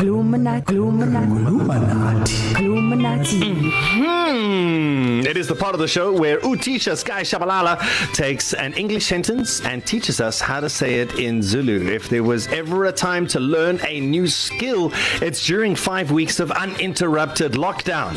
Gluminati Gluminati Gluminati Gluminati hmm. It is the part of the show where Utisha Sky Shabalala takes an English sentence and teaches us how to say it in Zulu. If there was ever a time to learn a new skill, it's during 5 weeks of uninterrupted lockdown.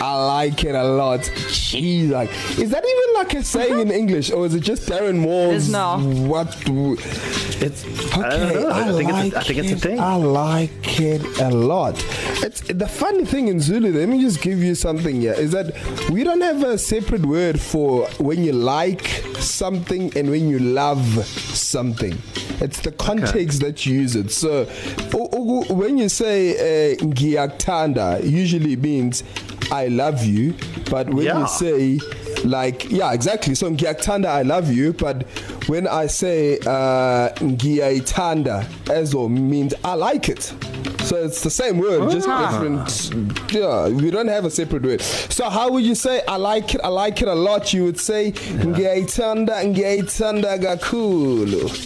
I like it a lot. Jeez, like is that even like a saying in English or is it just Darren Moore's? No. What? Do... It's okay. I, don't know. I, I think like it's, a, I think it's a thing. It, I like it a lot. It's the funny thing in Zulu. Let me just give you something here. Is that we don't have a separate word for when you like something and when you love something. It's the context okay. that you use it. So. Oh, lokhu when you say eh, ngiyakuthanda usually means I love you but when yeah. you say like yeah exactly so ngiyakuthanda I love you but when I say uh ngiyayithanda ezo means I like it So it's the same word, just ah. different. Yeah, we don't have a separate word. So how would you say I like it? I like it a lot. You would say ngiyayithanda ngiyayithanda kakhulu.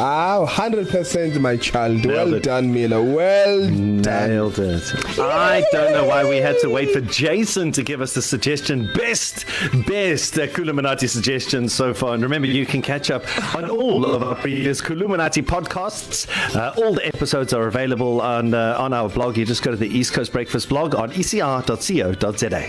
Ah, 100% my child. Nailed well it. done, Mila. Well Nailed done. Nailed it. I don't know why we had to wait for Jason to give us the suggestion. Best, best uh, Culuminati suggestions so far. And remember, you can catch up on all of our previous Culuminati podcasts. Uh, all the episodes are available on, uh, on our blog. You just go to the East Coast Breakfast blog on ecr.co.za.